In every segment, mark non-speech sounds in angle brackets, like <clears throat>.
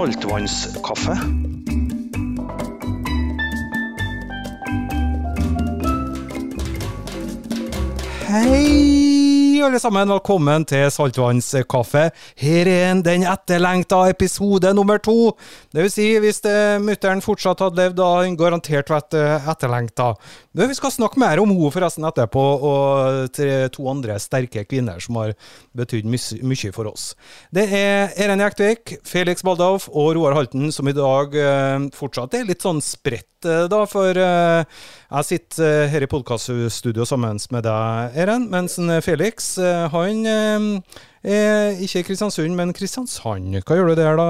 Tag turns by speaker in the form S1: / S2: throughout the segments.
S1: saltvannskaffe.
S2: Hei, alle sammen. Velkommen til Saltvannskaffe. Her er den etterlengta episode nummer to. Det vil si, hvis mutter'n fortsatt hadde levd, da hadde den garantert vært eh, etterlengta. Men vi skal snakke mer om henne forresten etterpå, og to andre sterke kvinner som har betydd mye for oss. Det er Eren Jektvik, Felix Baldauf og Roar Halten som i dag uh, fortsatt er litt sånn spredt, da, for jeg sitter her i podkaststudio sammen med deg, Eren, mens Felix han er ikke i Kristiansund, men Kristiansand. Hva gjør du der da,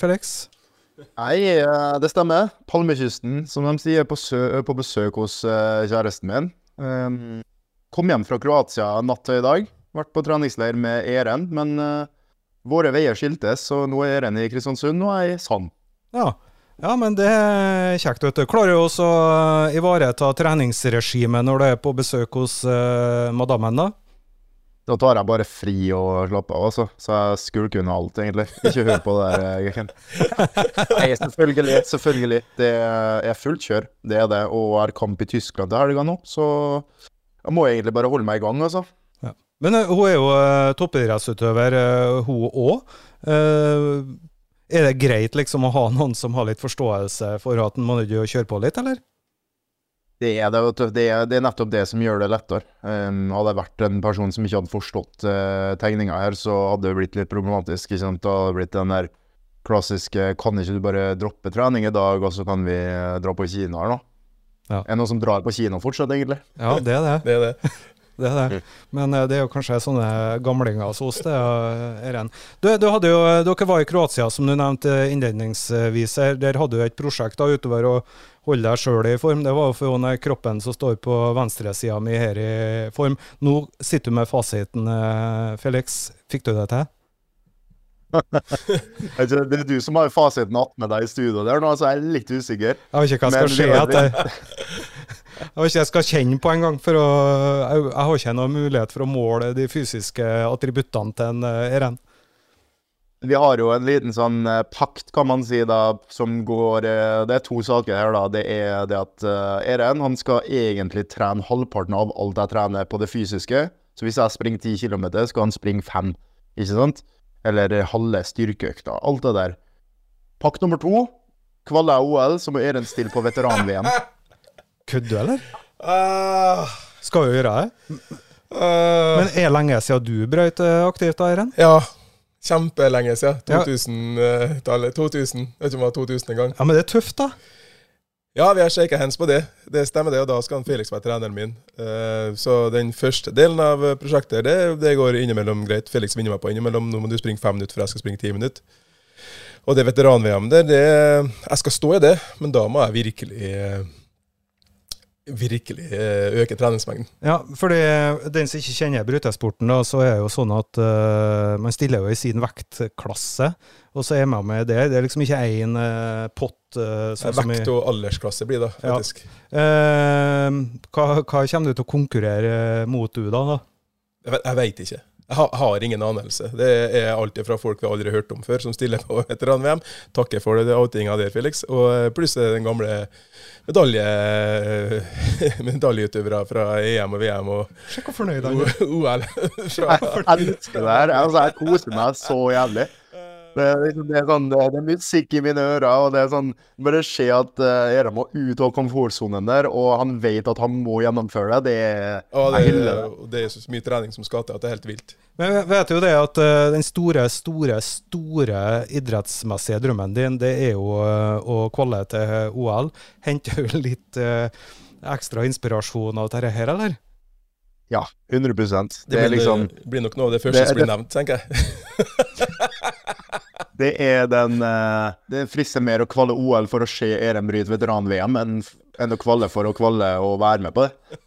S2: Felix?
S3: Nei, det stemmer. Palmekysten, som de sier, på, på besøk hos kjæresten min. Um, kom hjem fra Kroatia natt til i dag. Vært på treningsleir med Eren, men uh, våre veier skiltes, så nå er Eren i Kristiansund, og jeg i Sand.
S2: Ja. Ja, men det er kjekt, vet du. Klarer du også å ivareta treningsregimet når du er på besøk hos uh, madammen, da?
S3: Da tar jeg bare fri og slapper av, altså. Så jeg skulker unna alt, egentlig. Ikke hør på det der, Gekken. <laughs> Nei, selvfølgelig. Selvfølgelig. Det er fullt kjør, det er det. Og er kamp i Tyskland til helga nå, så jeg må egentlig bare holde meg i gang, altså.
S2: Men uh, hun er jo uh, toppidrettsutøver, uh, hun òg. Er det greit liksom å ha noen som har litt forståelse for at en må kjøre på litt, eller?
S3: Det er, det, det, er, det er, nettopp det som gjør det lettere. Um, hadde jeg vært en person som ikke hadde forstått uh, tegninga her, så hadde det blitt litt problematisk. Ikke sant? Da hadde det blitt den der klassiske 'kan ikke du bare droppe trening i dag, og så kan vi dra på kino her', nå? Ja. Er det noen som drar på kino fortsatt, egentlig?
S2: Ja, det er det.
S3: det, er det.
S2: Det er det. Men eh, det er jo kanskje sånne gamlinger hos oss, det, Eren. Du, du hadde jo, dere var i Kroatia, som du nevnte innledningsvis. Der hadde du et prosjekt da, utover å holde deg sjøl i form. Det var jo for henne kroppen som står på venstresida mi her i form. Nå sitter du med fasiten, eh, Felix. Fikk du det til? <laughs>
S3: det er du som har fasiten med deg i studio der nå, så jeg er litt usikker.
S2: Jeg vet ikke hva som skal skje etter <laughs> Jeg vet ikke jeg skal kjenne på en gang, for jeg, jeg, har ikke noen mulighet for å måle de fysiske attributtene til en uh, Eren.
S3: Vi har jo en liten sånn uh, pakt, kan man si, da, som går uh, Det er to saker her, da. Det er det at Eren han skal egentlig trene halvparten av alt jeg trener på det fysiske. Så hvis jeg springer 10 km, skal han springe 5, ikke sant? Eller halve styrkeøkta. Alt det der. Pakt nummer to. Kvalle OL, så må Eren stille på veteran-VM. <laughs>
S2: Kødder du, eller? Uh, Skal jo gjøre det. Uh, Men er lenge siden du brøt eh, aktivt, Eiren?
S4: Ja, kjempelenge siden. 2000-tallet. 2000. Jeg vet ikke om det var 2000 en gang.
S2: Ja, Men det er tøft, da.
S4: Ja, vi har shaka hands på det. Det stemmer, det. Og da skal Felix være treneren min. Uh, så den første delen av prosjektet, det, det går innimellom greit. Felix vinner meg på innimellom. Nå må du springe fem minutter, for jeg skal springe ti minutter. Og det veteran-VM der, det Jeg skal stå i det, men da må jeg virkelig virkelig eh, øke treningsmengden.
S2: Ja, for den som ikke kjenner brytesporten, da, så er det jo sånn at uh, man stiller jo i sin vektklasse, og så er man med det. Det er liksom ikke én uh, pott. Uh,
S4: sånn Vekt- og aldersklasse blir det, faktisk.
S2: Ja. Hva, hva, kommer du til å konkurrere mot du, da? da?
S4: Jeg, jeg veit ikke. Jeg har ingen anelse. Det er alltid fra folk vi aldri har hørt om før, som stiller på veteran-VM. Takker for det outinga der, Felix. Og eh, pluss den gamle medalje, <laughs> medaljeutøvere fra EM og VM og
S2: Sjekk hvor fornøyd han er.
S4: OL. <laughs>
S3: jeg elsker det her. Altså, jeg koser meg så jævlig. Det er, liksom, det, er sånn, det, er, musikk i mine ører, og det er sånn Bare se at uh, Era må ut av komfortsonen der, og han vet at han må gjennomføre det. Det er,
S4: det, er, det er så mye trening som skal til at det er helt vilt.
S2: Men vet jo det at uh, den store, store, store idrettsmessige drømmen din, det er jo uh, å kvalle til OL. Henter du litt ekstra inspirasjon av dette her, eller?
S3: Ja, 100 Det,
S4: det blir, liksom, blir nok noe av det første som blir nevnt, tenker jeg. <laughs>
S3: Det er den uh, Det frister mer å kvalle OL for å se Erem bryte veteran-VM enn, enn å kvalle for å kvalle og være med på det.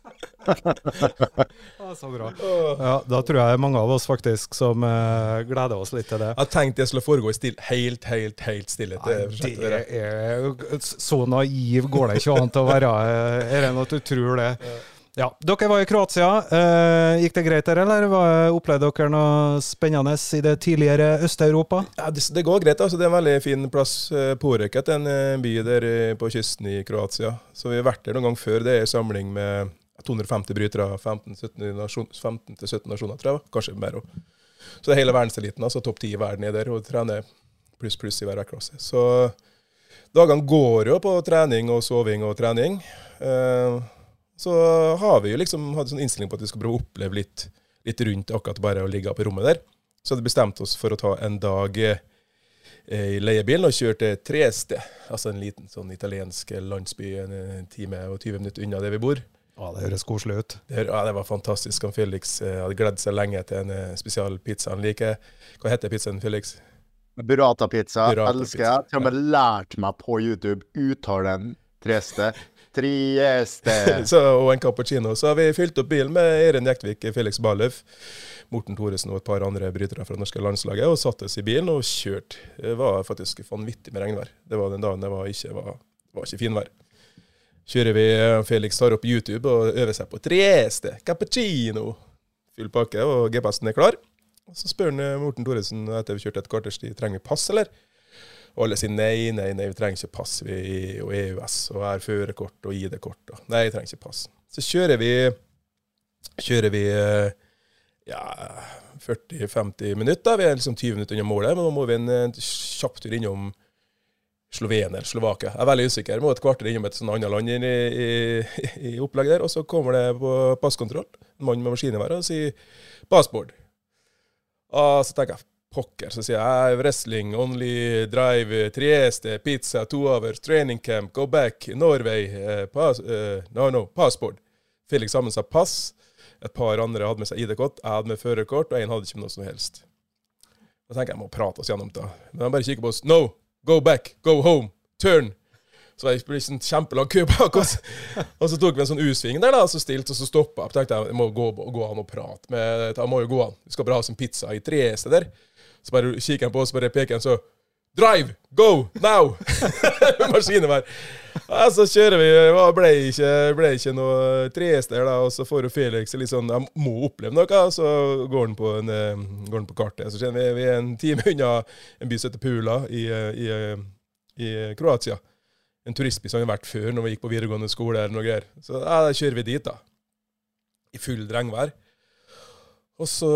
S3: <laughs>
S2: så bra. Ja, da tror jeg mange av oss faktisk som uh, gleder oss litt til det.
S4: Jeg tenkte det skulle foregå i still, helt, helt, helt stille.
S2: Det, det er, så naiv går det ikke an til å være, Eren, at du tror det. Ja, Dere var i Kroatia. Eh, gikk det greit der, eller opplevde dere noe spennende i det tidligere Øst-Europa?
S4: Ja, det, det går greit. altså Det er en veldig fin plass. Eh, Poreket en eh, by der eh, på kysten i Kroatia. Så vi har vært der noen gang før. Det er en samling med 250 brytere. 15-17 nasjon, 15-17 nasjoner, tror jeg. Kanskje mer òg. Så det er hele verdenseliten. altså Topp ti i verden er der og trener pluss pluss i hver klasse. Så dagene går jo på trening og soving og trening. Eh, så har vi jo liksom hatt sånn innstilling på at vi skal prøve å oppleve litt, litt rundt akkurat bare å ligge på rommet der. Så hadde vi bestemt oss for å ta en dag eh, i leiebilen og kjøre til Treste. Altså en liten sånn italiensk landsby en time og 20 minutter unna der vi bor.
S2: Ja, Det høres koselig ut.
S4: Det, ja, det var fantastisk. Han Felix eh, hadde gledet seg lenge til en eh, spesialpizza han liker. Hva heter pizzaen, Felix?
S3: Burrata-pizza
S4: Burrata
S3: elsker jeg. Til og med lært meg på YouTube uttalen den Trieste. <laughs>
S4: Så, og en cappuccino. Så har vi fylt opp bilen med Eirin Jektvik, Felix Barløf, Morten Thoresen og et par andre brytere fra det norske landslaget, og satt oss i bilen og kjørte. Det var faktisk vanvittig med regnvær. Det var den dagen det var ikke, var, var ikke finvær. Kjører vi, Felix tar opp YouTube og øver seg på Trieste, cappuccino. Full pakke, og GPS-en er klar. Og Så spør han eh, Morten Thoresen etter vi kjørte et kvarters tid, trenger vi pass, eller? Og alle sier nei, nei, nei, vi trenger ikke pass. Vi jo EØS og er førerkort og ID-kort. og- Nei, jeg trenger ikke pass. Så kjører vi kjører vi eh, ja, 40-50 minutter. Vi er liksom 20 minutter unna målet, men nå må vi en en kjapp tur innom Slovenia eller Slovakia. Jeg er veldig usikker. Må et kvarter innom et sånt annet land i, i, i opplegget der. Og så kommer det på passkontroll, en mann med maskingevær, og sier 'passport'. Og så tenker jeg pokker. Så sier jeg wrestling, only drive, Trieste, pizza, two hours, training camp, go back, Norway, eh, pass, eh, no, no, passport. Felix sammen sa pass. Et par andre hadde med seg ID-kort, jeg hadde med førerkort, og en hadde ikke med noe som helst. Da tenker jeg jeg må prate oss gjennom det. Men han bare kikker på oss. No, go back, go home, turn. Så det ble en kjempelang kø bak oss. <laughs> Og så tok vi en sånn U-sving der, da, så stilt, og så stoppa jeg. tenkte jeg, det må gå, gå an og prate med Jeg må jo gå an. Vi skal bare ha oss en pizza i Trieste der. Så bare kikker han på oss, bare peker han så Drive! Go! Now! <laughs> Maskinevær. Ja, så kjører vi. Det ble ikke, ble ikke noe treester da. Og så får jo Felix litt sånn Jeg må oppleve noe. Og Så går han på, en, eh, går han på kartet. Så kjenner vi vi er en time unna en by som heter Pula i, i, i Kroatia. En turistby som vi har vært før når vi gikk på videregående skole. eller noe greier. Så da kjører vi dit, da. I full regnvær. Og så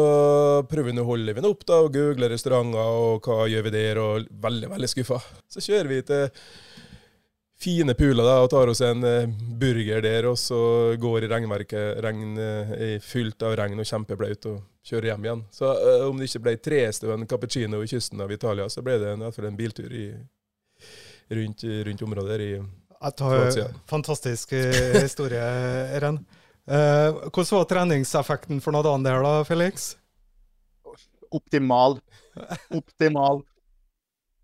S4: prøver vi å holde vi opp da, og google restauranter og hva gjør vi der, og veldig, veldig skuffa. Så kjører vi til fine Pula da, og tar oss en eh, burger der, og så går i regnverket, regn, fylt fullt av regn og kjempeblaut, og kjører hjem igjen. Så uh, om det ikke ble treste og en cappuccino i kysten av Italia, så ble det i hvert fall en biltur i, rundt, rundt området der i Kroatia.
S2: fantastisk eh, historie, Eren. Eh, hvordan var treningseffekten for noen dager der, da, Felix?
S3: Optimal. Optimal.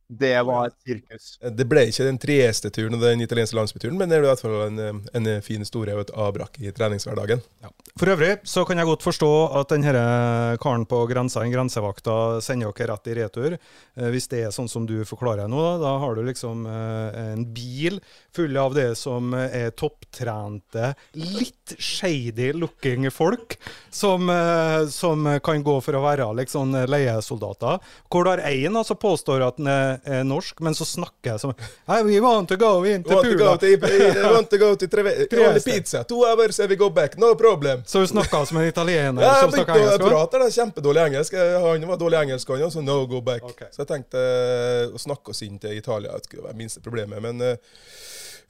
S3: Det var et sirkus.
S4: Det ble ikke den trieste turen og den italienske landsbyturen, men det er i hvert fall en, en fin historie og et avbrakk i treningshverdagen.
S2: For øvrig så kan jeg godt forstå at denne karen på grensa, den grensevakta, sender dere rett i retur. Eh, Hvis det er sånn som du forklarer nå, da, har du liksom eh, en bil full av det som er topptrente, litt shady looking folk, som, eh, som kan gå for å være liksom leiesoldater. Hvor du har én som påstår at han er norsk, men så snakker jeg som hey, We want to go
S4: Want to go
S2: Pula.
S4: I <laughs> want to go to to,
S2: to
S4: only pizza. Two hours and we go back. No problem.
S2: Så du snakka som en italiener
S4: Ja,
S2: som
S4: snakka
S2: engelsk? Jeg
S4: prater da, kjempedårlig engelsk. Han var dårlig engelsk, han også. No, go back.
S2: Okay.
S4: Så jeg tenkte eh, å snakke oss inn til Italia det skulle være minste problemet. Men eh,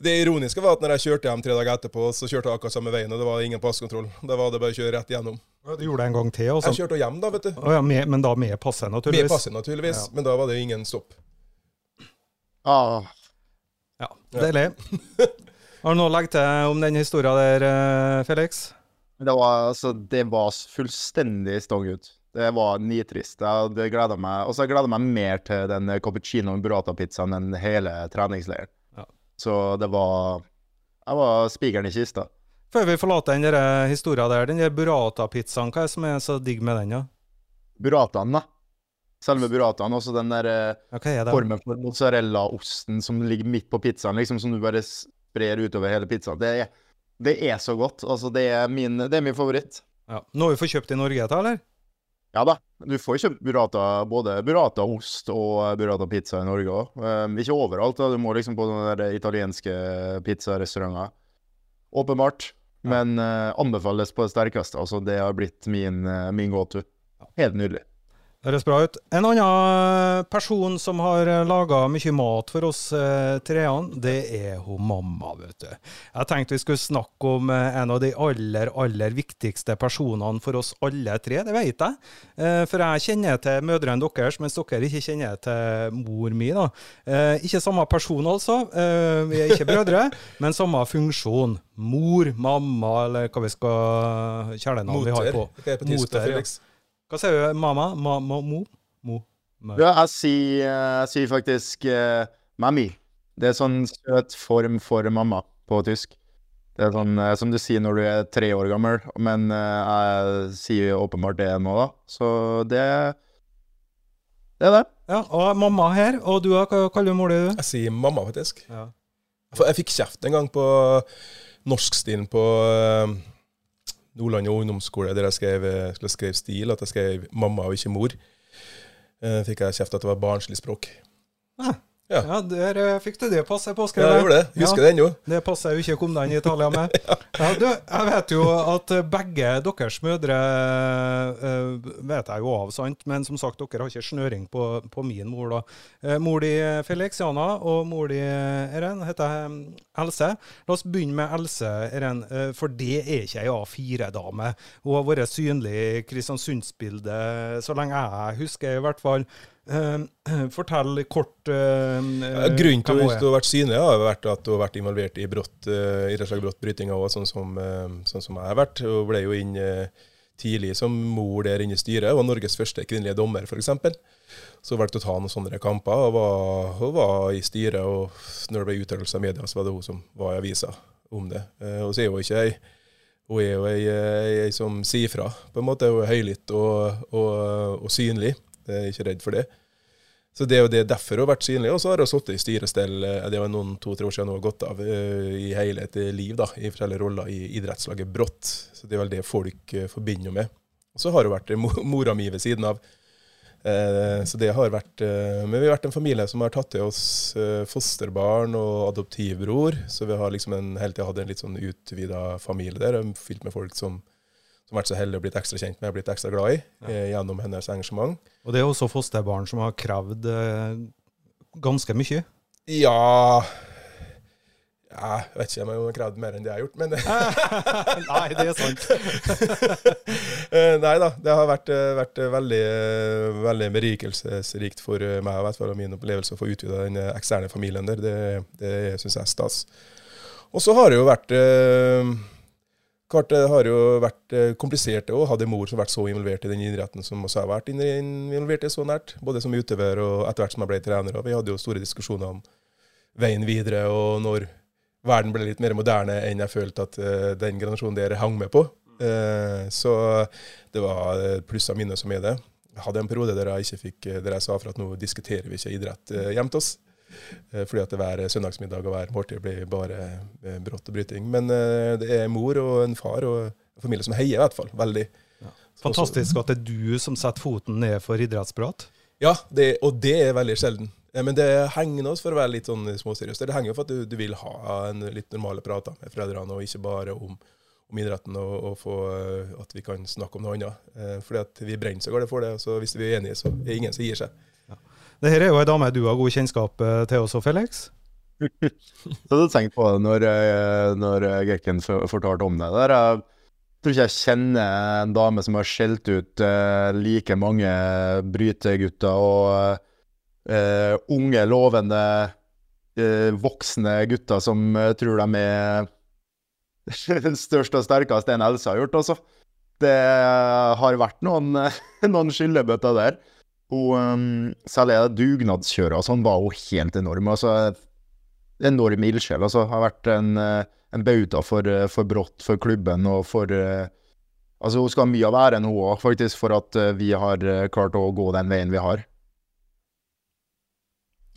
S4: det ironiske var at når jeg kjørte hjem tre dager etterpå, så kjørte jeg akkurat samme veien, og det var ingen passkontroll. Da var det bare å kjøre rett gjennom.
S2: Du gjorde det en gang til? Også.
S4: Jeg kjørte hjem da, vet du.
S2: Å ja, med, men da med passet,
S4: Med
S2: passe,
S4: passet, naturligvis.
S2: Ja.
S4: Men da var det ingen stopp.
S3: Ah,
S2: Ja, Deilig. <laughs> Har du noe å legge til om den historia der, eh, Felix?
S3: Det var, altså, det var fullstendig stong ut. Det var nitrist. Jeg hadde meg, og så jeg gleder meg mer til den cappuccinoen burrata-pizzaen enn hele treningsleiren.
S2: Ja.
S3: Så det var Jeg var spikeren i kista.
S2: Før vi forlater den der eh, historien der, den der burrata-pizzaen, hva er det som er så digg med den, da?
S3: Burrataen, da. Selve burrataen. Også den der eh,
S2: Ja, er det?
S3: formen for mozzarella-osten som ligger midt på pizzaen, liksom som du bare sprer utover hele pizzaen. Det er Det er så godt. Altså, det er min, det er min favoritt.
S2: Ja. Noe vi får kjøpt i Norge, da, eller?
S3: Ja da. Du får kjøpt burrata, både burrata ost og burrata pizza i Norge òg. Um, ikke overalt. da, Du må liksom på der italienske pizzarestauranter. Åpenbart. Men uh, anbefales på det sterkeste. Altså, det har blitt min, uh, min go-to. Helt nydelig.
S2: Høres bra ut. En annen person som har laga mye mat for oss eh, treene, det er hun mamma, vet du. Jeg tenkte vi skulle snakke om eh, en av de aller, aller viktigste personene for oss alle tre, det vet jeg. Eh, for jeg kjenner til mødrene deres, mens dere ikke kjenner til mor mi. da. Eh, ikke samme person, altså. Eh, vi er ikke brødre, <laughs> men samme funksjon. Mor, mamma, eller hva vi skal kjælenavn vi har på.
S4: Moter. er
S2: Moter, ja. Hva sier du? Mamma? Ma, ma, mo? Mo?
S3: Ja, jeg sier, jeg sier faktisk uh, mammi. Det er sånn søt form for mamma på tysk. Det er sånn uh, som du sier når du er tre år gammel, men uh, jeg sier jo åpenbart det nå, da. Så det Det er det.
S2: Ja, og mamma her. Og du. Hva kaller du mor di?
S4: Jeg sier mamma, faktisk.
S2: Ja.
S4: For jeg fikk kjeft en gang på norskstilen på eh, Nordland ungdomsskole, der jeg skrev, jeg skulle skrive stil, at jeg skrev mamma og ikke mor. Eh, fikk jeg kjeft at det var barnslig språk.
S2: Ja.
S4: Ja.
S2: ja, der eh, fikk du det passet
S4: Ja,
S2: påskrevet.
S4: jeg gjorde det. Husker det ennå.
S2: Det passer jo ikke å komme deg inn i Italia med. <laughs> ja, du, jeg vet jo at begge deres mødre uh, vet jeg jo av, sant? men som sagt, dere har ikke snøring på, på min mor. da. Uh, mor di Felixiana og mor di Eren heter Else. La oss begynne med Else, Eren, Uh, for det er ikke ei A4-dame. Hun har vært synlig i Kristiansundsbildet så lenge jeg husker, i hvert fall. Eh, fortell kort eh,
S4: Ja, Grunnen til at du har vært synlig, har vært at du har vært involvert i brott, uh, idrettslag brottbrytinga òg, sånn, som, eh, sånn som jeg har vært. Og ble jo inn eh, tidlig som mor der inne i styret. Var Norges første kvinnelige dommer, f.eks. Så valgte å ta noen sånne kamper, og var, og var i styret. Og når det ble uttalelse av media, så var det hun som var i avisa om det. Eh, og så er hun ikke ei hun er jo ei, ei, ei som sier fra, på en måte. Hun er høylytt og, og, og synlig. Jeg er ikke redd for det. Så det er jo det derfor hun har vært synlig. Og så har hun sittet i styrestell, eh, det var noen to-tre år siden hun har gått av, eh, i hele et liv, da, i forskjellige roller i idrettslaget Brått. Så det er vel det folk eh, forbinder med. Og så har hun vært mora mi ved siden av. Så det har vært Men vi har vært en familie som har tatt til oss fosterbarn og adoptivbror. Så vi har liksom en, hele tida hatt en litt sånn utvida familie der, fylt med folk som som har vært så heldig å blitt ekstra kjent med og blitt ekstra glad i ja. gjennom hennes engasjement.
S2: Og det er også fosterbarn som har krevd eh, ganske mye.
S4: Ja ja, Jeg vet ikke om jeg har krevd mer enn det jeg har gjort, men <laughs>
S2: Nei, det er sant. <laughs>
S4: Eh, Nei da, det har vært, eh, vært eh, veldig, eh, veldig berikelsesrikt for eh, meg i hvert fall, og min opplevelse å få utvida den eh, eksterne familien der. Det, det syns jeg er stas. Og så har det jo vært eh, Klart det har jo vært eh, komplisert å ha en mor som vært så involvert i den idretten som også har vært involvert i så nært. Både som utøver og etter hvert som jeg ble trener. Og vi hadde jo store diskusjoner om veien videre, og når verden ble litt mer moderne enn jeg følte at eh, den generasjonen der hang med på. Eh, så det var pluss og minus som er det. Jeg hadde en periode der jeg ikke fikk, der jeg sa for at nå diskuterer vi ikke idrett eh, hjemme oss. Eh, Fordi at hver søndagsmiddag og hver måltid blir bare eh, brått og bryting. Men eh, det er mor og en far og en familie som heier, i hvert fall. Veldig. Ja.
S2: Fantastisk at det er du som setter foten ned for idrettsprat.
S4: Ja, det, og det er veldig sjelden. Men det henger nå, for å være litt sånn småseriøs, det henger jo for at du, du vil ha en litt normale prater med foreldrene, og ikke bare om, om idretten, og, og få at vi kan snakke om noe annet. Fordi at vi brenner så galt for det, så hvis vi er enige, så er det ingen som gir seg.
S2: Dette er jo ei dame du har god kjennskap eh, til også, Felix. <laughs>
S3: Så hadde tenkt på det når, eh, når eh, Gekken fortalte om det der. Jeg tror ikke jeg kjenner en dame som har skjelt ut like mange brytegutter og uh, unge, lovende, uh, voksne gutter som tror de er <laughs> størst og sterkest enn Else har gjort, altså. Det har vært noen, <laughs> noen skyllebøtter der. Hun, um, særlig dugnadskjøret og sånn, var hun helt enorm. altså enorm ildsjel. Altså, har vært en, eh, en bauta for, eh, for Brått, for klubben og for eh, Altså, hun skal ha mye av æren, hun òg, faktisk, for at vi har klart å gå den veien vi har.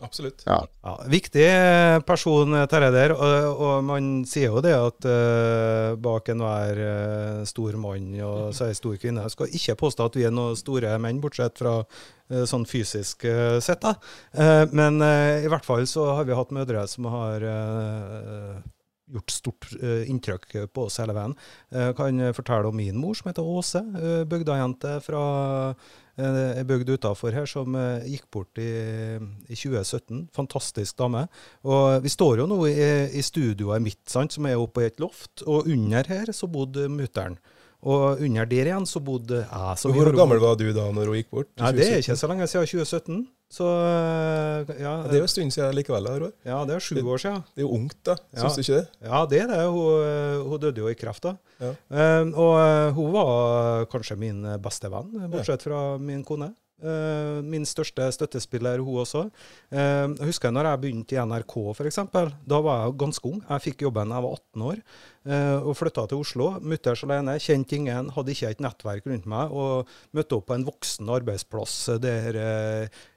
S4: Absolutt.
S3: Ja.
S2: Ja, viktig eh, person, eh, Terje der. Og, og man sier jo det at uh, bak enhver uh, stor mann og så er stor kvinne Jeg skal ikke påstå at vi er noen store menn, bortsett fra uh, sånn fysisk uh, sett. da. Uh, men uh, i hvert fall så har vi hatt mødre som har uh, gjort stort uh, inntrykk på oss hele veien. Jeg kan fortelle om min mor, som heter Åse. Uh, Bygdajente fra ei bygd utafor her som eh, gikk bort i, i 2017. Fantastisk dame. Og vi står jo nå i, i studioet mitt, sant, som er oppe i et loft, og under her så bodde mutter'n. Og under der igjen så bodde jeg. Så
S4: Hvor gammel var du da når hun gikk bort?
S2: Nei, det er ikke så lenge siden 2017. Så eh, ja,
S4: Det er jo en stund siden likevel. Her.
S2: Ja, det er sju år siden.
S4: Det er jo ungt, da.
S2: Ja.
S4: Syns du ikke det?
S2: Ja, det er det. Hun, eh, hun døde jo i kreft, da.
S4: Ja.
S2: Eh, og hun var kanskje min beste venn, bortsett fra min kone. Eh, min største støttespiller, hun også. Eh, jeg husker når jeg begynte i NRK, f.eks. Da var jeg ganske ung. Jeg fikk jobben da jeg var 18 år eh, og flytta til Oslo. Mutters alene, kjente ingen, hadde ikke et nettverk rundt meg. Og møtte opp på en voksen arbeidsplass der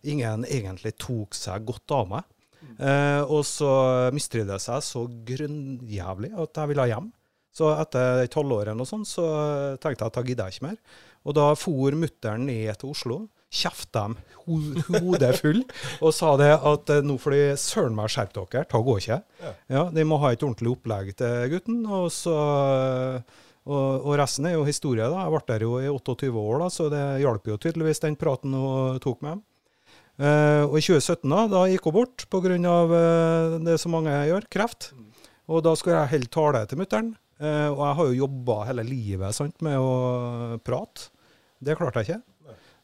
S2: ingen egentlig tok seg godt av meg. Og så mistrivdes jeg så grunnjævlig at jeg ville hjem. Så etter et halvår eller noe sånt, så tenkte jeg at da gidder jeg ikke mer. Og da for mutter'n ned til Oslo, kjefta dem hodet full og sa det at eh, nå får de søren meg skjerpe dere, det går ikke.
S4: Ja.
S2: Ja, De må ha et ordentlig opplegg til gutten. Og så og, og resten er jo historie. da. Jeg ble der jo i 28 år, da, så det hjalp jo tydeligvis den praten hun tok med dem. Uh, og i 2017 da, da gikk hun bort pga. Uh, det som mange gjør, kreft. Og da skulle jeg holde tale til mutter'n. Uh, og jeg har jo jobba hele livet sant, med å prate. Det klarte jeg ikke.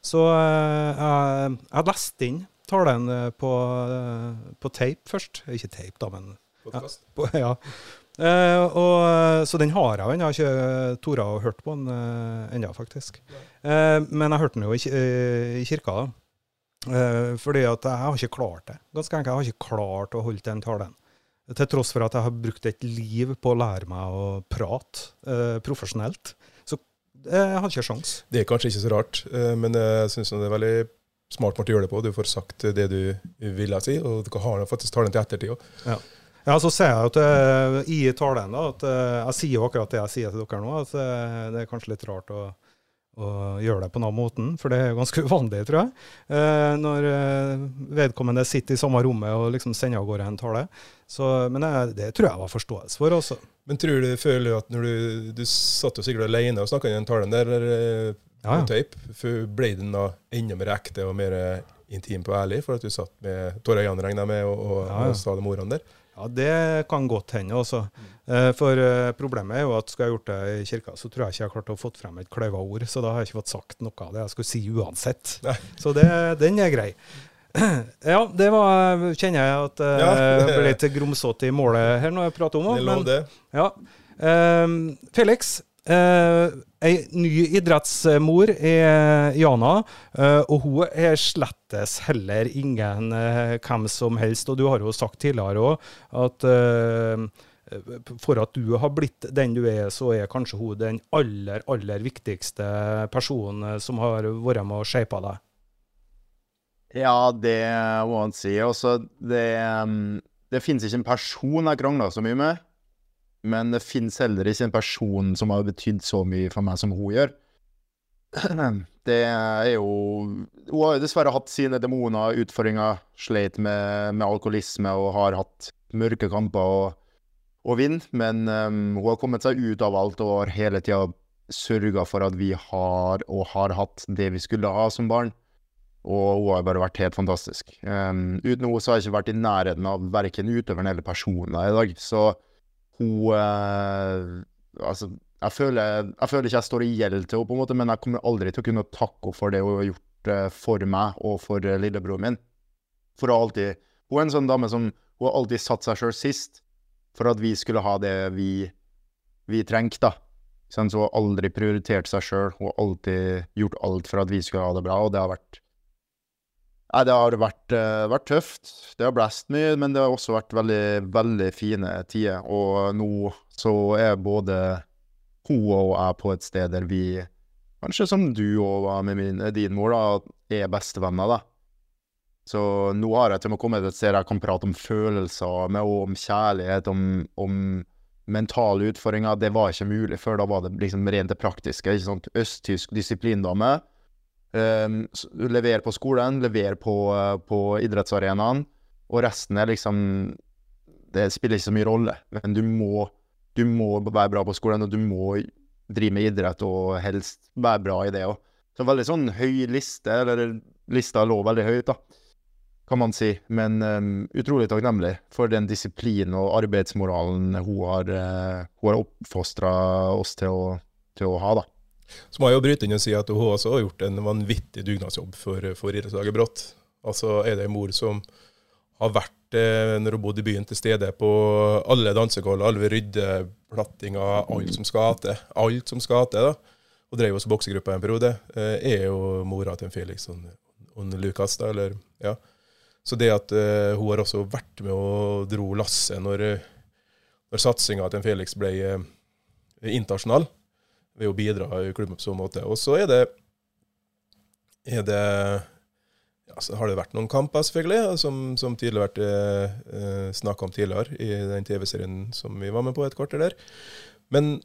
S2: Så eh, jeg, jeg leste inn talen eh, på, eh, på tape først. Ikke tape, da, men
S4: Podcast. <laughs>
S2: på, ja. Eh, og, så den har jeg jo ennå. Jeg har ikke tora å hørt på den ennå, faktisk. Eh, men jeg hørte den jo i, i kirka. da. Eh, fordi at jeg har ikke klart det. Ganske enkelt, jeg har ikke klart å holde den talen. Til tross for at jeg har brukt et liv på å lære meg å prate profesjonelt. Eh, jeg har ikke sjans.
S4: Det er kanskje ikke så rart, eh, men jeg syns det er veldig smart måte å gjøre det på. Du får sagt det du ville si, og du har faktisk talen til ettertid òg.
S2: Ja, så ser jeg at eh, i talen da, at eh, jeg sier jo akkurat det jeg sier til dere nå, at det er kanskje litt rart å, å gjøre det på den måten, for det er ganske <laughs> uvanlig, tror jeg. Eh, når vedkommende sitter i samme rommet og liksom sender av gårde en tale. Så, men det, det tror jeg var forståelse for, altså.
S4: Men tror du føler at når du, du satt jo sikkert alene og snakka den talen der eh,
S2: ja, Ja,
S4: på tape, ble den da enda mer ekte og mer eh, intim på ærlig, for at du satt med tårer i øynene, regner jeg med, og, og,
S2: Ja, ja.
S4: og sa de ordene der?
S2: Ja, det kan godt hende, altså. Eh, For problemet er jo at skal jeg gjort det i kirka, så tror jeg ikke jeg har klart å fått frem et kløyva ord. Så da har jeg ikke fått sagt noe av det jeg skulle si uansett.
S4: Nei.
S2: Så det, den er grei. <clears throat> Ja, det var Kjenner jeg at jeg
S4: Ja,
S2: jeg <laughs>
S4: det-
S2: ble litt grumsete i målet her når jeg prater om
S4: Det
S2: Men
S4: det.
S2: ja. Um, Felix, uh, ei ny idrettsmor er Jana, uh, og hun er slettes heller ingen uh, hvem som helst. Og du har jo sagt tidligere òg at uh, for at du har blitt den du er, så er kanskje hun den aller, aller viktigste personen som har vært med og shapa deg.
S3: Ja, det må man si. Også det um, det finnes ikke en person jeg krangler så mye med. Men det finnes heller ikke en person som har betydd så mye for meg som hun gjør. <clears throat> Det er jo Hun har jo dessverre hatt sine demoner, utfordringer, sleit med, med alkoholisme og har hatt mørke kamper og, og vind. Men um, hun har kommet seg ut av alt og har hele tida sørga for at vi har og har hatt det vi skulle ha som barn. Og hun har bare vært helt fantastisk. Um, uten henne så har jeg ikke vært i nærheten av verken utøveren eller personen i dag. Så hun uh, Altså, jeg føler, jeg føler ikke jeg står i gjeld til henne, på en måte, men jeg kommer aldri til å kunne takke henne for det hun har gjort uh, for meg og for uh, lillebroren min. For å alltid Hun er en sånn dame som Hun har alltid satt seg sjøl sist for at vi skulle ha det vi, vi trengte, da. Så hun har aldri prioritert seg sjøl. Hun har alltid gjort alt for at vi skulle ha det bra, og det har vært Nei, det har vært, eh, vært tøft. Det har blåst mye, men det har også vært veldig, veldig fine tider. Og nå så er både hun og jeg på et sted der vi, kanskje som du og med min, din mor, da, er bestevenner, da. Så nå har jeg til og med kommet et sted jeg kan prate om følelser med, og om kjærlighet, om, om mentale utfordringer. Det var ikke mulig før. Da var det liksom rent det praktiske. ikke sant? Østtysk disiplindame. Um, lever på skolen, lever på, på idrettsarenaen. Og resten er liksom Det spiller ikke så mye rolle. Men du må, du må være bra på skolen, og du må drive med idrett og helst være bra i det òg. Så veldig sånn høy liste, eller lista lå veldig høyt, da kan man si. Men um, utrolig takknemlig for den disiplinen og arbeidsmoralen hun har, uh, har oppfostra oss til å, til å, ha. da.
S4: Så må jeg jo bryte inn og si at hun også har gjort en vanvittig dugnadsjobb for, for idrettslaget Brått. Altså er det en mor som har vært, eh, når hun bodde i byen, til stede på alle dansegulv, alle ryddeplattinger, alt som skal til. Alt som skal til, da. Og drev også boksegruppa en periode. Eh, er jo mora til Felix og, Lukas, da, eller ja. Så det at uh, hun har også vært med og dro lasset når, når satsinga til Felix ble uh, internasjonal, ved å bidra i klubben på sånn måte. Og så er det, er det ja, så har det vært noen kamper, selvfølgelig, som, som tidligere vært eh, eh snakka om tidligere i den TV-serien som vi var med på et kvarter der. Men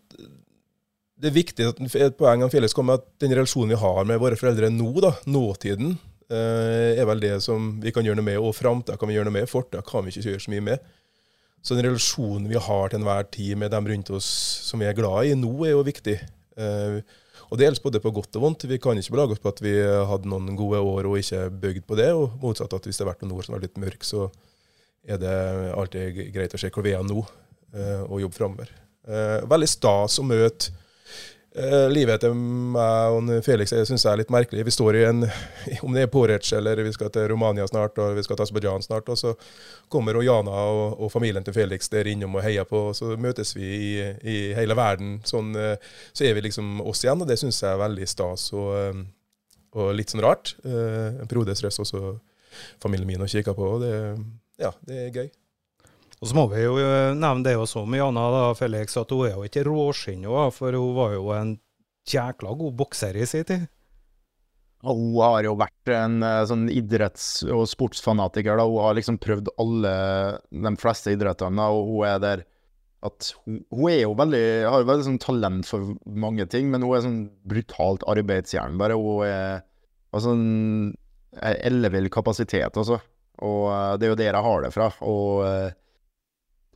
S4: det er viktig at et poeng av Felix kommer at den relasjonen vi har med våre foreldre nå, da, nåtiden, Eh, er vel det som vi kan gjøre noe med. Og framtida kan vi gjøre noe med, fortida kan vi ikke gjøre så mye med. Så den relasjonen vi har til enhver tid med dem rundt oss som vi er glad i nå, er jo viktig. Eh, og det gjelder både på godt og vondt. Vi kan ikke belage oss på at vi hadde noen gode år og ikke bygd på det. Og motsatt at hvis det har vært noen år som har vært litt mørke, så er det alltid greit å se hvor vi er nå, eh, og jobbe framover. Veldig stas å møte Eh, livet til meg og Felix jeg synes jeg er litt merkelig. Vi står i en <laughs> Om det er Porec eller vi skal til Romania snart, og vi skal til Aserbajdsjan snart, og så kommer Jana og, og, familien til Felix der innom og heier på, og så møtes vi i, i hele verden. Sånn, eh, så er vi liksom oss igjen, og det syns jeg er veldig stas og, eh, og, litt sånn rart. En periode stress også familien min og kikker på, og det, ja, det er gøy.
S2: Og så må vi jo eh, nevne det også med Jana da, Felix, at hun er jo ikke råskinn, for hun var jo en jækla god bokser i sin tid.
S3: Hun har jo vært en eh, sånn idretts- og sportsfanatiker. da. Hun har liksom prøvd alle de fleste idrettene, og hun er der at hun, er jo veldig, har jo veldig sånn talent for mange ting, men hun er sånn brutalt arbeidsjern. Bare hun er altså en ellevill kapasitet, altså. Og eh, det er jo der jeg har det fra. Og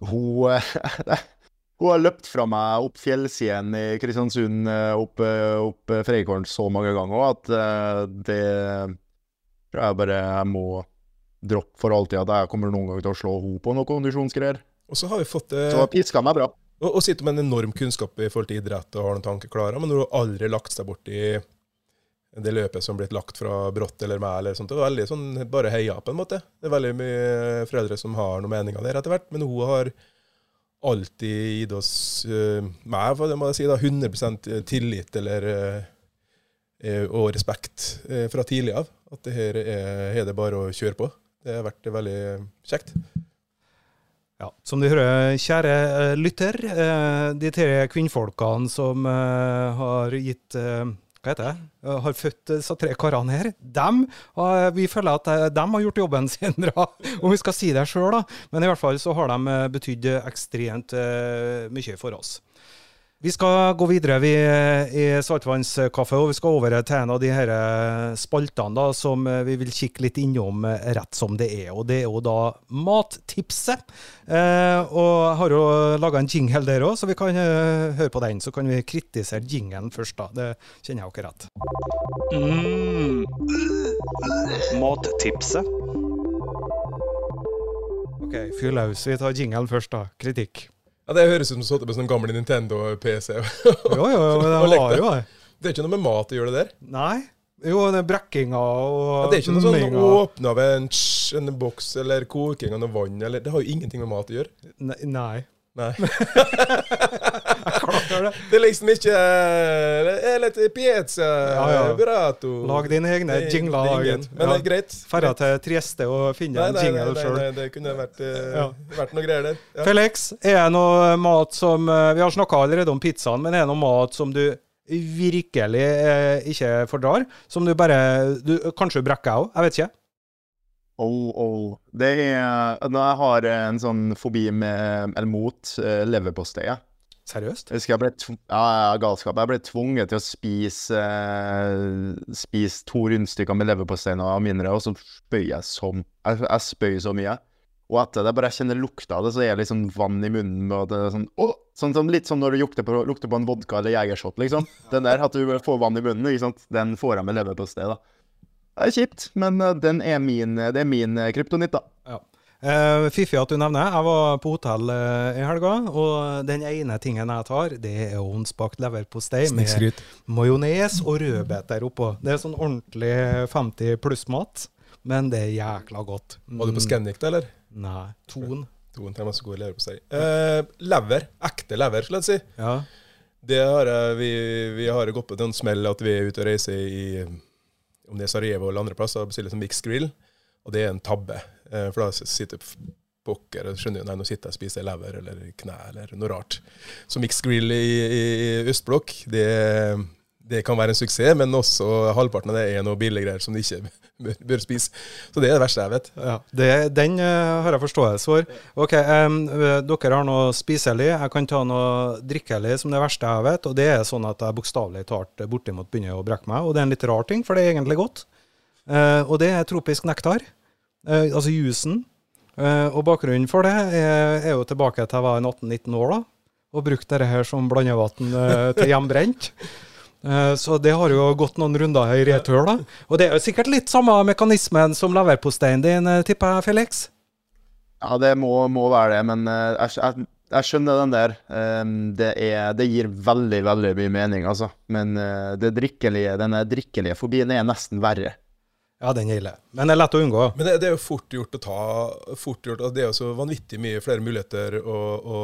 S3: hun, <laughs> hun har løpt fra meg opp fjellsiden i Kristiansund, eh, opp, eh, opp Freikorn så mange ganger at eh, det tror jeg bare jeg må droppe for alltid. At jeg kommer noen gang til å slå henne på noe kondisjonsgreier.
S4: Og så har vi fått
S3: eh, Så piska meg bra.
S4: Og, og sitter med en enorm kunnskap i forhold til idrett og har noen tanker klare, men du aldri lagt seg bort i det løpet som blitt lagt fra brått eller meg, eller sånt, det var veldig sånn bare heia på en måte. Det er veldig mye foreldre som har noen meninger der etter hvert, men hun har alltid gitt oss, uh, meg, for det må jeg si, da, 100% tillit eller, uh, og respekt uh, fra tidlig av. At det her er, er det bare å kjøre på. Det har vært veldig kjekt.
S2: Ja, Som du hører, kjære lytter, de tre kvinnfolkene som har gitt heter det, eh, har født disse tre karene her, dem, vi føler at eh, de har gjort jobben <laughs> sin bra, om vi skal si det sjøl. Men i hvert fall så har de eh, betydd ekstremt mye for oss. Vi skal gå videre vi, i Saltvannskaffe, og vi skal over til en av de her spaltene da, som vi vil kikke litt innom rett som det er. og Det er jo da Mattipset. Eh, og jeg har jo laga en jingle der òg, så vi kan eh, høre på den. Så kan vi kritisere jinglen først, da. Det kjenner jeg jo ikke rett. Mm. Mattipset. OK, fyr løs. Vi tar jinglen først, da. Kritikk.
S4: Ja, Det høres ut som du satt med sånn gammel Nintendo-PC.
S2: jo, jo, <laughs> men det var jo det.
S4: Det er ikke noe med mat å gjøre det der?
S2: Nei. Jo, den brekkinga og
S4: ja, Det er ikke noe sånn åpne av en, en boks eller koking av noe vann. Eller, det har jo ingenting med mat å gjøre.
S2: Nei.
S4: Nei. <laughs> <laughs> det. det er liksom ikke Det er litt pizza, ja, ja. burato
S2: Lag dine egne jingler.
S4: Men det er greit.
S2: Dra til Trieste og finne en jingle sjøl.
S4: Nei, nei, det kunne vært, uh, vært noe greier der.
S2: Felix, er det noe mat som uh, Vi har snakka allerede om pizzaen, men er det noe mat som du virkelig uh, ikke fordrar? Som du bare du, Kanskje brekker òg, Jeg vet ikke.
S3: Oh, oh. Det er Når jeg har en sånn fobi med, eller mot leverpostei. jeg.
S2: Seriøst?
S3: Jeg husker jeg ble ja, galskap. Jeg ble tvunget til å spise eh, Spise to rundstykker med leverpostei og aminre, og så spøy jeg som Jeg, jeg spøy så mye. Og etter det, bare jeg kjenner lukta av det, så er det sånn vann i munnen. Og det er sånn, åh! Sånn, sånn litt som når du lukter på, lukter på en vodka eller jegershot, liksom. Den der, at du får vann i munnen, ikke sant. Den får jeg med leverpostei, da. Det er kjipt, men eh, den er min, det er min eh, kryptonitt, da.
S2: Ja. Eh, Fiffig at du nevner. Jeg var på hotell uh, i helga, og den ene tingen jeg tar, det er ovnsbakt leverpostei med majones og rødbeter oppå. Det er sånn ordentlig 50 pluss-mat, men det er jækla godt.
S4: Var du på Scandic, da, eller?
S2: Nei. Ton.
S4: Toen til masse god leverpostei. Uh, lever. Ekte lever, skal jeg si.
S2: Ja.
S4: Det har jeg, vi, vi har gått på den smell at vi er ute og reiser i om det er Sarajevo eller andre plasser og bestiller som Mix grill, og det er en tabbe. Eh, For da sitter pokker og skjønner jo nei, nå sitter jeg og spiser lever eller kne eller noe rart. Så mixed grill i, i, østblokk, det, det kan være en suksess, men også halvparten av det er noe billiggreier som du ikke <laughs> bør, bør spise. Så det er det verste jeg vet.
S2: Ja, det, Den eh, har jeg forståelse for. Ok, eh, Dere har noe spiselig. Jeg kan ta noe drikkelig som det verste jeg vet. Og det er sånn at jeg bokstavelig talt bortimot begynner å brekke meg. Og det er en litt rar ting, for det er egentlig godt. Uh, og det er tropisk nektar. Eh, altså jusen. Eh, og bakgrunnen for det er, er jo tilbake til jeg var 18-19 år, da. Og brukte dette her som blandevann eh, til hjemmebrent. Eh, Så det har jo gått noen runder i retur, da. Og det er jo sikkert litt samme mekanismen som leverposteien din, eh, tipper jeg, Felix?
S3: Ja, det må, må være det, men eh, jeg, jeg, jeg skjønner den der. Um, det, er, det gir veldig, veldig mye mening, altså. Men det drikkelige, denne drikkelige fobien er nesten verre.
S2: Ja, den er ille. Men det er lett å unngå.
S4: Men det, det er jo fort gjort å ta fort gjort, Det er jo så vanvittig mye flere muligheter å, å,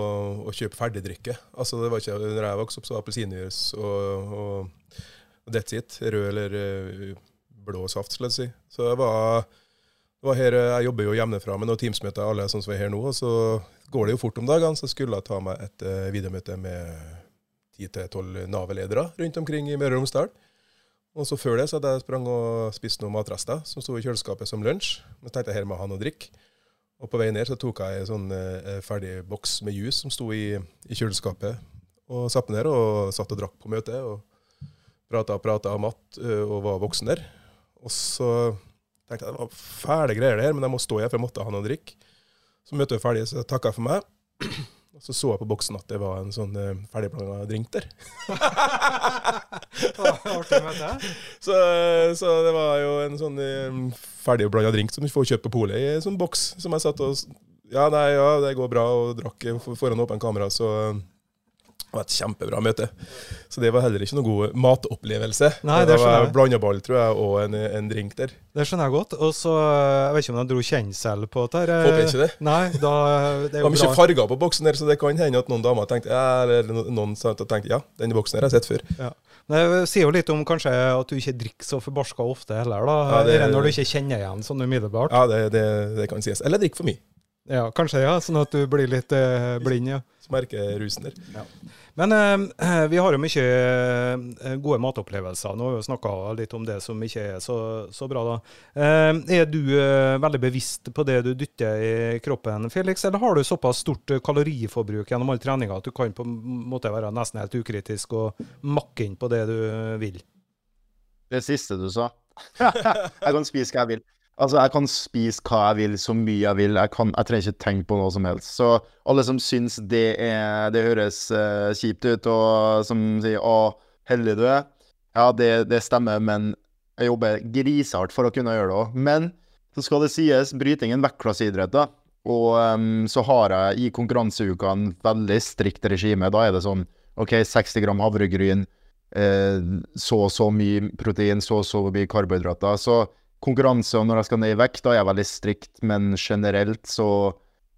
S4: å kjøpe ferdigdrikke. Altså det var ikke, når jeg vokste opp, så var appelsinjuice og, og, og that's it. Rød eller eh, blå saft, skal jeg si. Så jeg var, her, jeg jobber jo hjemmefra med noen Teams-møter, alle sånn som er her nå. og Så går det jo fort om dagene. Så skulle jeg ta meg et uh, videomøte med 10-12 Nav-ledere rundt omkring i Møre og Romsdal. Og så før det så hadde jeg sprang og spist noen matrester som sto i kjøleskapet som lunsj. Men så tenkte jeg her må jeg ha noe å drikke. Og på vei ned så tok jeg en sånn eh, ferdig boks med juice som sto i, i kjøleskapet. Og satte meg ned og satt og drakk på møtet. Og prata og prata om mat eh, og var voksen der. Og så tenkte jeg det var fæle greier det her, men jeg må stå her for jeg måtte ha noe å drikke. Så møtet var ferdig, så takka jeg for meg. Og så så jeg på boksen at det var en sånn uh, ferdigblanda drink der. <laughs>
S2: Med det.
S4: Så, så det var jo en sånn um, ferdigblanda drink som du får kjøpt på polet i en sånn boks. Som jeg satt og Ja, nei, ja, det går bra, og drakk eh, for- foran åpent kamera, så det var et kjempebra møte. Så det var heller ikke noe god matopplevelse.
S2: Nei, det det
S4: var
S2: jeg.
S4: blanda ball, tror jeg, og en, en drink der.
S2: Det skjønner jeg godt. Og så Jeg vet ikke om de dro kjensel på dette.
S4: Håper ikke det.
S2: Nei, da det
S4: var mye farger på boksen der, så det kan hende at noen damer tenkte ja, eller no- noen tenkte ja, denne boksen her har jeg sett før.
S2: Ja. Det sier jo litt om kanskje at du ikke drikker så forbarska ofte heller, da.
S4: Ja, det-
S2: det... Når du ikke kjenner igjen sånn umiddelbart.
S4: Ja, det, det, det kan sies. Eller drikk for mye.
S2: Ja, kanskje, ja. Sånn at du blir litt eh, blind, ja.
S4: Så merker jeg rusen der.
S2: Men eh, vi har jo mye eh, gode matopplevelser. Nå har vi jo snakka litt om det som ikke er så, så bra, da. Eh, er du eh, veldig bevisst på det du dytter i kroppen, Felix, eller har du såpass stort kaloriforbruk gjennom all treninga at du kan på en måte være nesten helt ukritisk og makke inn på det du vil?
S3: Det siste du sa. <laughs> jeg kan spise hva jeg vil. Altså, jeg kan spise hva jeg vil, så mye jeg vil. Jeg, kan, jeg trenger ikke tenke på noe som helst. Så alle som syns det, er, det høres uh, kjipt ut, og som sier 'Å, heldig du er', ja, det, det stemmer, men jeg jobber grisehardt for å kunne gjøre det òg. Men så skal det sies, bryting en vektklasseidrett, da. Og um, så har jeg i konkurranseukene veldig strikt regime. Da er det sånn OK, 60 gram havregryn, eh, så og så mye protein, så og så mye karbohydrater. Så konkurranse og når jeg skal ned i vekt, da er jeg veldig strikt, men generelt så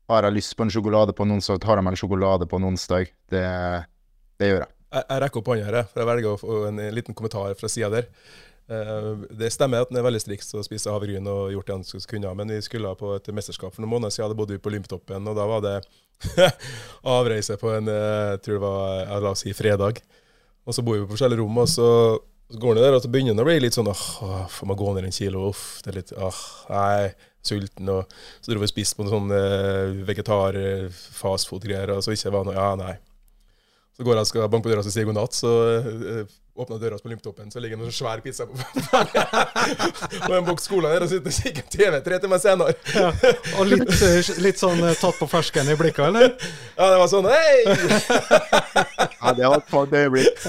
S3: har jeg lyst på en sjokolade på en onsdag, tar jeg meg en sjokolade på en onsdag. Det, det gjør jeg.
S4: Jeg, jeg rekker opp hånda her, for jeg velger å få en, en liten kommentar fra sida der. Eh, det stemmer at den er veldig strikt så å spise havregryn og gjort det han kunne, men vi skulle på et mesterskap for noen måneder siden. Da bodde vi på Lymptoppen, og da var det <laughs> avreise på en eh, jeg tror det var, jeg la oss si fredag. Og så bor vi på forskjellige rom, og så Så går han der, og så begynner han å bli litt sånn åh, får man gå ned en kilo? Uff, det er litt åh, nei, sulten. Og så dro vi og spiste på noen sånn eh, vegetar, eh, og så ikke var noe Ja, nei. Så går jeg og skal banke på døra og sier god natt, så øh, åpner døra på lymptoppen, så ligger det en sånn svær pizza på <laughs> Og en boks cola der, og sitter og kikker TV tre timer senere.
S2: Ja. Og litt, litt sånn tatt på fersken i blikket, eller? <laughs>
S4: Ja, det var sånn Hei! <laughs>
S3: Ja, det var et fart øyeblikk.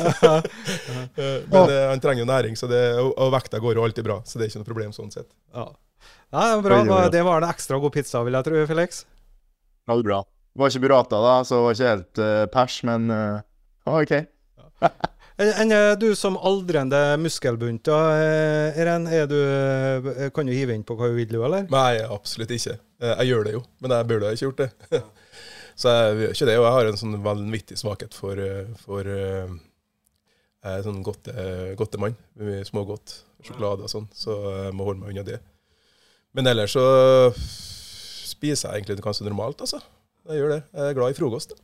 S4: Men eh, han trenger jo næring, så det, og, og vekta går jo alltid bra, så det er ikke noe problem sånn sett.
S2: Ja. Nei, det var bra.
S3: Oi.
S2: Det var en ekstra god pizza, vil jeg tro, Felix.
S3: Ja, det er bra. Det var ikke burrata, da, så det var ikke helt uh, pers, men uh, OK.
S2: Enn enn, eh, du som aldrende muskelbunt, da, Eren, er du, kan du hive inn på hva du vil, du, eller?
S4: Nei, absolutt ikke. Jeg gjør det jo, men jeg burde ikke gjort det. <laughs> Så jeg gjør ikke det, og jeg har en sånn vanvittig svakhet for, eh, for uh, Jeg er sånn godte, godtemann. Smågodt, sjokolade og sånn, så jeg må holde meg unna det. Men ellers så spiser jeg egentlig ganske normalt, altså. Jeg gjør det. Jeg er glad i frokost.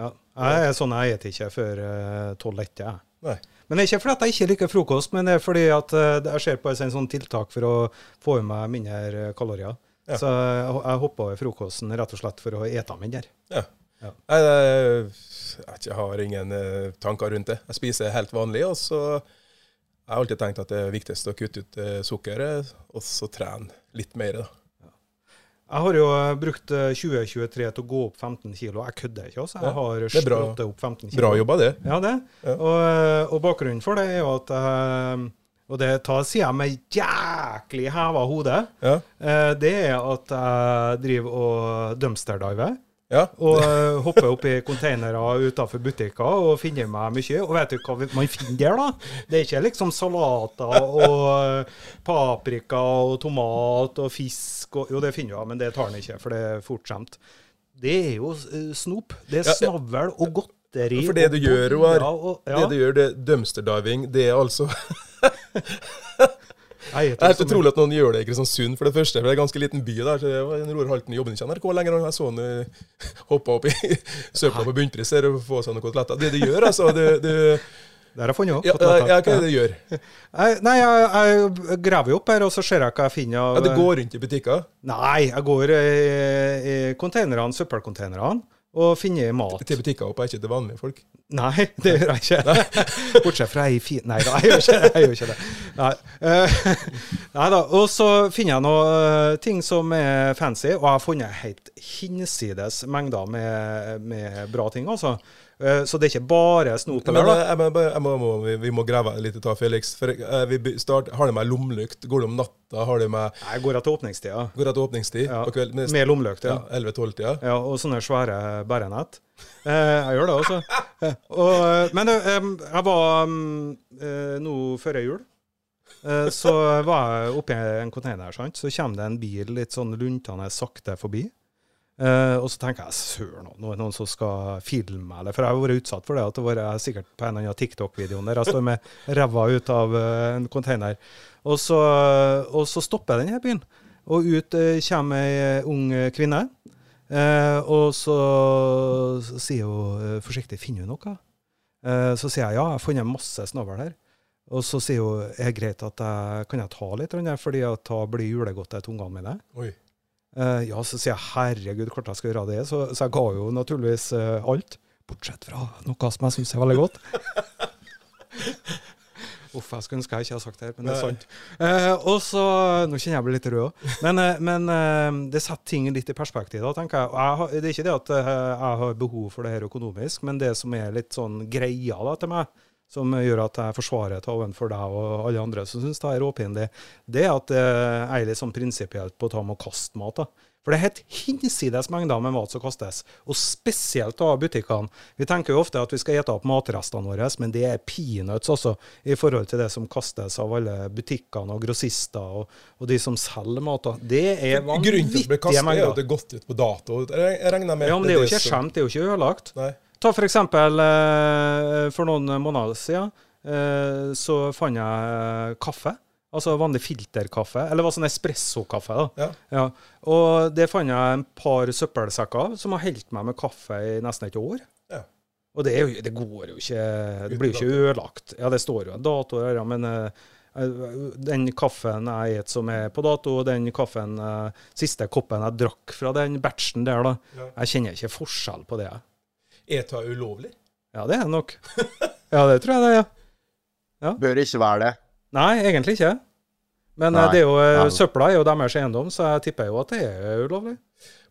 S2: Ja. Jeg er sånn jeg spiser ikke før eh, tolv ett, jeg.
S4: Nei.
S2: Men det er ikke fordi at jeg ikke liker frokost, men det er fordi at jeg ser på som en sånn tiltak for å få i meg mindre kalorier.
S4: Ja.
S2: Så jeg, jeg hopper over frokosten rett og slett for å ete mindre.
S4: Ja.
S2: Ja.
S4: Nei, jeg har ingen eh, tanker rundt det. Jeg spiser helt vanlig, og så jeg har alltid tenkt at det er viktigst å kutte ut eh, sukkeret, og så trene litt mer. da.
S2: Jeg har jo eh, brukt eh, 2023 til å gå opp 15 kilo. Jeg kødder ikke, altså. Jeg har slått opp 15 kilo.
S4: Bra jobba, det.
S2: Ja, det.
S4: Ja.
S2: Og, eh, og bakgrunnen for det er jo at jeg Og det tar sida med jæklig heva hode.
S4: Ja.
S2: eh, Det er at jeg driver og dumpsterdiver.
S4: ja.
S2: Og eh, hopper opp i containere utenfor butikker og finner meg mye. Og vet du hva man finner der, da? Det er ikke liksom salater og eh, paprika og tomat og fisk og Jo, det finner du, men det tar den ikke, for det er fortskjemt. Det er jo eh, snop. Det er snavl og godteri.
S4: For det du gjør, Roar,
S2: ja.
S4: Det du gjør, det er dumpsterdiving, det er altså <laughs>
S2: Jeg
S4: Det er helt utrolig at noen gjør det i Kristiansund, for det første. For det er en ganske liten by der. så det var en Roar Halten jobben ikke i NRK lenger. Jeg så han <laughs> hoppa opp i <laughs> søpla på bunnpris her og få seg noen koteletter. Det du gjør, altså det, det
S2: Det har jeg funnet opp.
S4: ja, ja, Hva er det du gjør?
S2: Nei, jeg, jeg graver opp her, og så ser jeg hva jeg finner.
S4: Ja, du går rundt i butikker
S2: Nei, jeg går i, i containerne, søppelcontainerne og finne mat.
S4: til butikker er ikke til vanlige folk.
S2: Nei, det gjør jeg ikke. <laughs> Bortsett fra ei fin Nei da, jeg gjør ikke det. Jeg gjør ikke det. Nei. Eh, <laughs> nei da. Og så finner jeg noe eh, ting som er fancy, og jeg har funnet helt hinsides mengder med, med bra ting, altså. Eh, så det er ikke bare snop
S4: Men
S2: eller da.
S4: vi, må grave litt i det, Felix. For eh, vi start, Har det med lommelykt? Går det om natta? Har det med
S2: Jeg går etter åpningstida.
S4: Går det til åpningstid
S2: Ja.
S4: på kveld? Med,
S2: Med lommelykt,
S4: ja,
S2: ja.
S4: 11-12-tida?
S2: Ja, og sånne svære bærenett. Eh, jeg gjør det. Eh, og, men jeg var nå før jul. Så var jeg oppi en container, sant? så kommer det en bil litt sånn luntende sakte forbi. Eh, og så tenker jeg søren, nå er noen som skal filme eller- For jeg har vært utsatt for det. at det var sikkert på en eller annen TikTok-video der jeg står med <laughs> ræva ut av uh, en container. Og så, og så stopper denne bilen, og ut uh, kommer ei ung kvinne. Og så, så sier hun forsiktig 'Finner du noe?' Så sier jeg ja, jeg har funnet masse snavl her. Og så sier hun er det greit at jeg kan jeg ta litt, fordi at da blir julegodtet til ungene mine.
S4: Oi.
S2: Eh, ja, så sier jeg herregud, jeg skal gjøre det. Så, så jeg ga jo naturligvis eh, alt. Bortsett fra noe som jeg syns er veldig godt. <laughs> Uff, jeg skulle ønske jeg ikke hadde sagt det her, men det er sant. Eh, og så, Nå kjenner jeg meg litt rød òg. Men, eh, men eh, det setter ting litt i perspektiv. da, tenker jeg. Jeg har, det er ikke det at jeg har behov for det her økonomisk, men det som er litt sånn greia da, til meg, som gjør at jeg forsvarer det overfor deg og alle andre som syns det er råpinlig, det er at eh, jeg er litt sånn prinsipielt på å ta med å kaste mat. da. For det er helt hinsides mengder med mat som kastes, og spesielt av butikkene. Vi tenker jo ofte at vi skal ete opp matrestene våre, men det er peanuts også, i forhold til det som kastes av alle butikkene og grossister og, og de som selger mat. Det er
S4: Grunnen til at det
S2: blir
S4: kastet, er jo at det er gått ut på dato. Jeg regner med
S2: Ja, men det er jo ikke skjemt, det er jo ikke ødelagt.
S4: Nei.
S2: Ta for eksempel eh, for noen måneder siden eh, så fant jeg kaffe. Altså vanlig filterkaffe, eller var sånn espressokaffe. da.
S4: Ja.
S2: Ja. Og det fant jeg en par søppelsekker av, som har holdt meg med kaffe i nesten et år.
S4: Ja.
S2: Og det, er jo, det går jo ikke Det blir jo ikke ødelagt. Ja, det står jo en dato her, men eh, den kaffen jeg spiser som er på dato, og den kaffen, eh, siste koppen jeg drakk fra den batchen der, da, jeg kjenner ikke forskjell på det.
S4: Er det ulovlig?
S2: Ja, det er det nok. Ja, det tror jeg det er. ja.
S3: Bør ikke være det.
S2: Nei, egentlig ikke. Men eh,
S3: Nei.
S2: det er jo, eh, søpla er jo deres eiendom, så jeg tipper jo at det er ulovlig.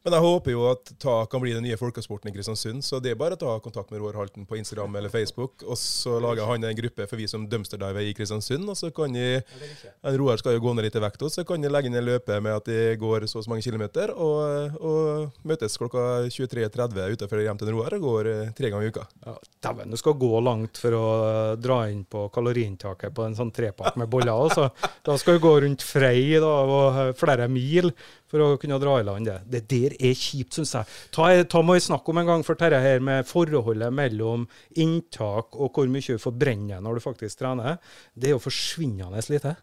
S4: Men jeg håper jo at ta kan bli den nye folkesporten i Kristiansund, så det er bare å ta kontakt med Roar Halten på Instagram eller Facebook, og så lager han en gruppe for vi som dumpsterdiver i Kristiansund, og så kan de en Roar skal jo gå ned litt i vekt også, så kan de legge inn en løpe med at de går så og så mange kilometer, og, og møtes klokka 23.30 utenfor hjem til Roar og går eh, tre ganger i uka.
S2: Ja, Dæven, du skal gå langt for å eh, dra inn på kaloriinntaket på en sånn trepakk med boller. Altså. Da skal du gå rundt Frei da, og eh, flere mil for å kunne dra i land det. Det der er kjipt, syns jeg. Ta, ta må vi snakke om en gang for dette her med forholdet mellom inntak og hvor mye du brenne når du faktisk trener. Det er jo forsvinnende lite.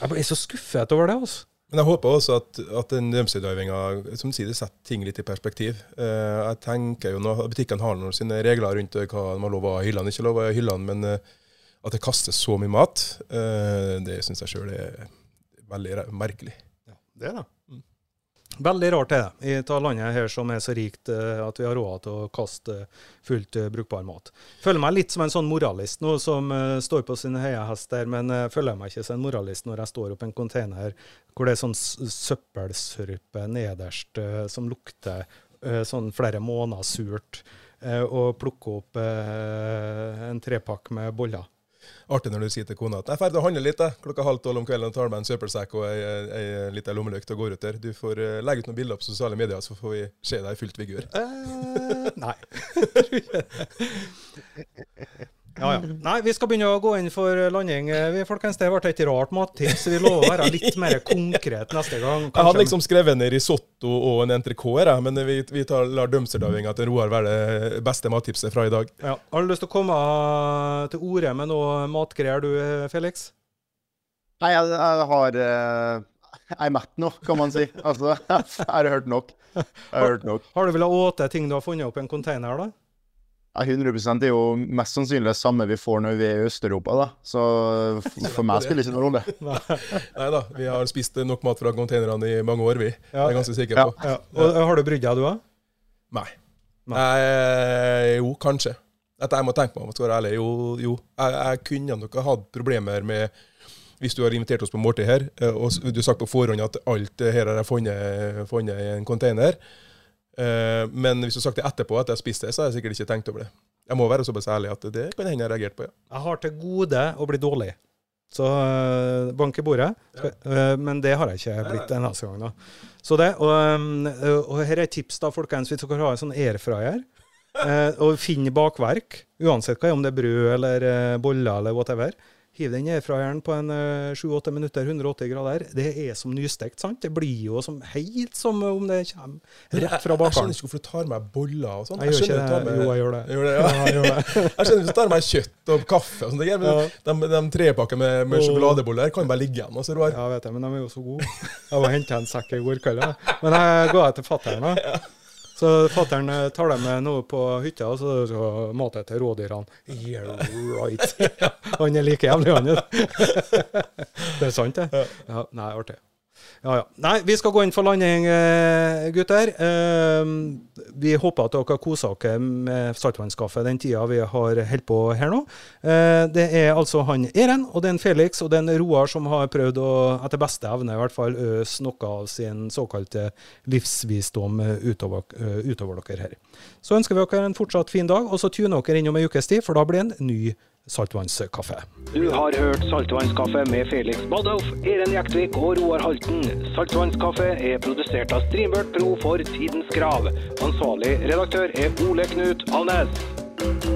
S2: Jeg blir så skuffet over det. altså.
S4: Men jeg håper også at, at den dumpsterdivinga som du sier, det setter ting litt i perspektiv. Eh, jeg tenker jo når Butikkene har noen sine regler rundt hva de har lov å ha i hyllene, ikke lov å ha i hyllene, men eh, at det kastes så mye mat, eh, det syns jeg sjøl er veldig merkelig. merkelig.
S2: Det er det. Veldig rart er det, i et landet her som er så rikt eh, at vi har råd til å kaste eh, fullt eh, brukbar mat. Føler meg litt som en sånn moralist nå, som står på sine høye hester, men føler meg ikke som en moralist når jeg står oppe i en container hvor det er sånn søppelsurpe nederst som lukter sånn flere måneder surt, og plukker opp en trepakk med boller.
S4: Artig når du sier til kona at jeg er ferdig å handle litt, klokka halv tolv om kvelden og tar med en søppelsekk og ei, ei, ei lita lommelykt og går ut der. Du får uh, legge ut noen bilder på sosiale medier, så får vi se deg i fullt vigør.
S2: Eh, nei. <laughs> <laughs> ja, ja. Nei, vi skal begynne å gå inn for landing. Eh, Vi, folkens, det ble et rart mattips. Vi lover å være <laughs> litt mer konkret neste gang.
S4: Jeg hadde liksom skrevet ned risotto og en entrecôte, men vi, vi tar, lar dumpsterdivinga til Roar være det beste mattipset fra i dag.
S2: ja. Har du lyst til å komme til orde med noe matgreier du, eh, Felix?
S3: Nei, jeg, jeg har eh, Jeg er mett nå, kan man si. Altså, <laughs> jeg har hørt nok. Jeg har hørt nok.
S2: Har du vel åte ting du har funnet opp i en container, da?
S3: Ja, 100 er jo mest sannsynlig det samme vi får når vi er i Øst-Europa, da. Så for meg spiller det ikke noen rolle. <laughs>
S4: Nei da, vi har spist nok mat fra containerne i mange år, vi. Det er jeg ganske sikker på.
S2: Ja. Og Har du brydd deg, du òg?
S4: Nei.
S2: Nei.
S4: Eh, jo, kanskje. Dette jeg må tenke meg om, skal være ærlig. Jo, jo. Jeg, jeg kunne nok ha hatt problemer med hvis du har invitert oss på måltid her, eh, og du har sagt på forhånd at alt her har jeg funnet, funnet i en container. Eh, Men hvis du har sagt det etterpå at jeg har spist det, så har jeg sikkert ikke tenkt over det. Jeg må være såpass ærlig at det kan hende jeg har reagert på, ja.
S2: Jeg har til gode å bli dårlig. Så øh, bank i bordet. Ja. øh, men det har jeg ikke blitt en eneste gang. da. Så det, og, øh, og her er et tips, da, folkens. Hvis dere har en sånn airfryer, eh, og finner bakverk, uansett hva, om det er brød eller eh, boller eller whatever, hiv den fra hjernen på en eh, 7-8 minutter, 180 grader. Det er som nystekt, sant? Det blir jo som, helt som om det kommer rett fra
S4: Jeg skjønner ikke hvorfor du tar med boller og sånn.
S2: Jeg ikke
S4: du
S2: det.
S4: med-
S2: Jo, jeg gjør det.
S4: Gjør <laughs> det, ja.
S2: Jeg gjør det. <laughs>
S4: Jeg skjønner hvis du tar med kjøtt og kaffe og sånt. men
S2: Ja.
S4: De, de trepakker med, med
S2: Åh.
S4: sjokoladeboller kan bare ligge igjen. Og så Roar.
S2: Ja, vet jeg, men de er jo så gode. Jeg var henta en sekk i går kveld, jeg. men jeg ga det til fatter'n. <laughs> Så fatter'n eh, tar dem med noe på hytta, og så, så mater jeg til rådyrene. Yeah, right. <laughs> Han er like jævlig, han. <laughs> Det er sant, det. Ja, nei, artig. Ja, ja. Nei, vi skal gå inn for landing, eh, gutter. Eh, vi håper at dere har kosa dere med saltvannskaffe den tida vi har holdt på her nå. Eh, det er altså han Eren og den Felix og den Roar som har prøvd å, etter beste evne i hvert fall, øse noe av sin såkalte livsvisdom eh, utover, utover dere her. Så ønsker vi dere en fortsatt fin dag, og så tuner dere innom ei ukes tid, for da blir det en ny saltvannskaffe.
S1: Du har hørt Saltvannskaffe med Felix Badolf, Eren Jektvik og Roar Halten. Saltvannskaffe er produsert av Streambert Pro for Tidens Krav. Ansvarlig redaktør er Ole Knut Alnes.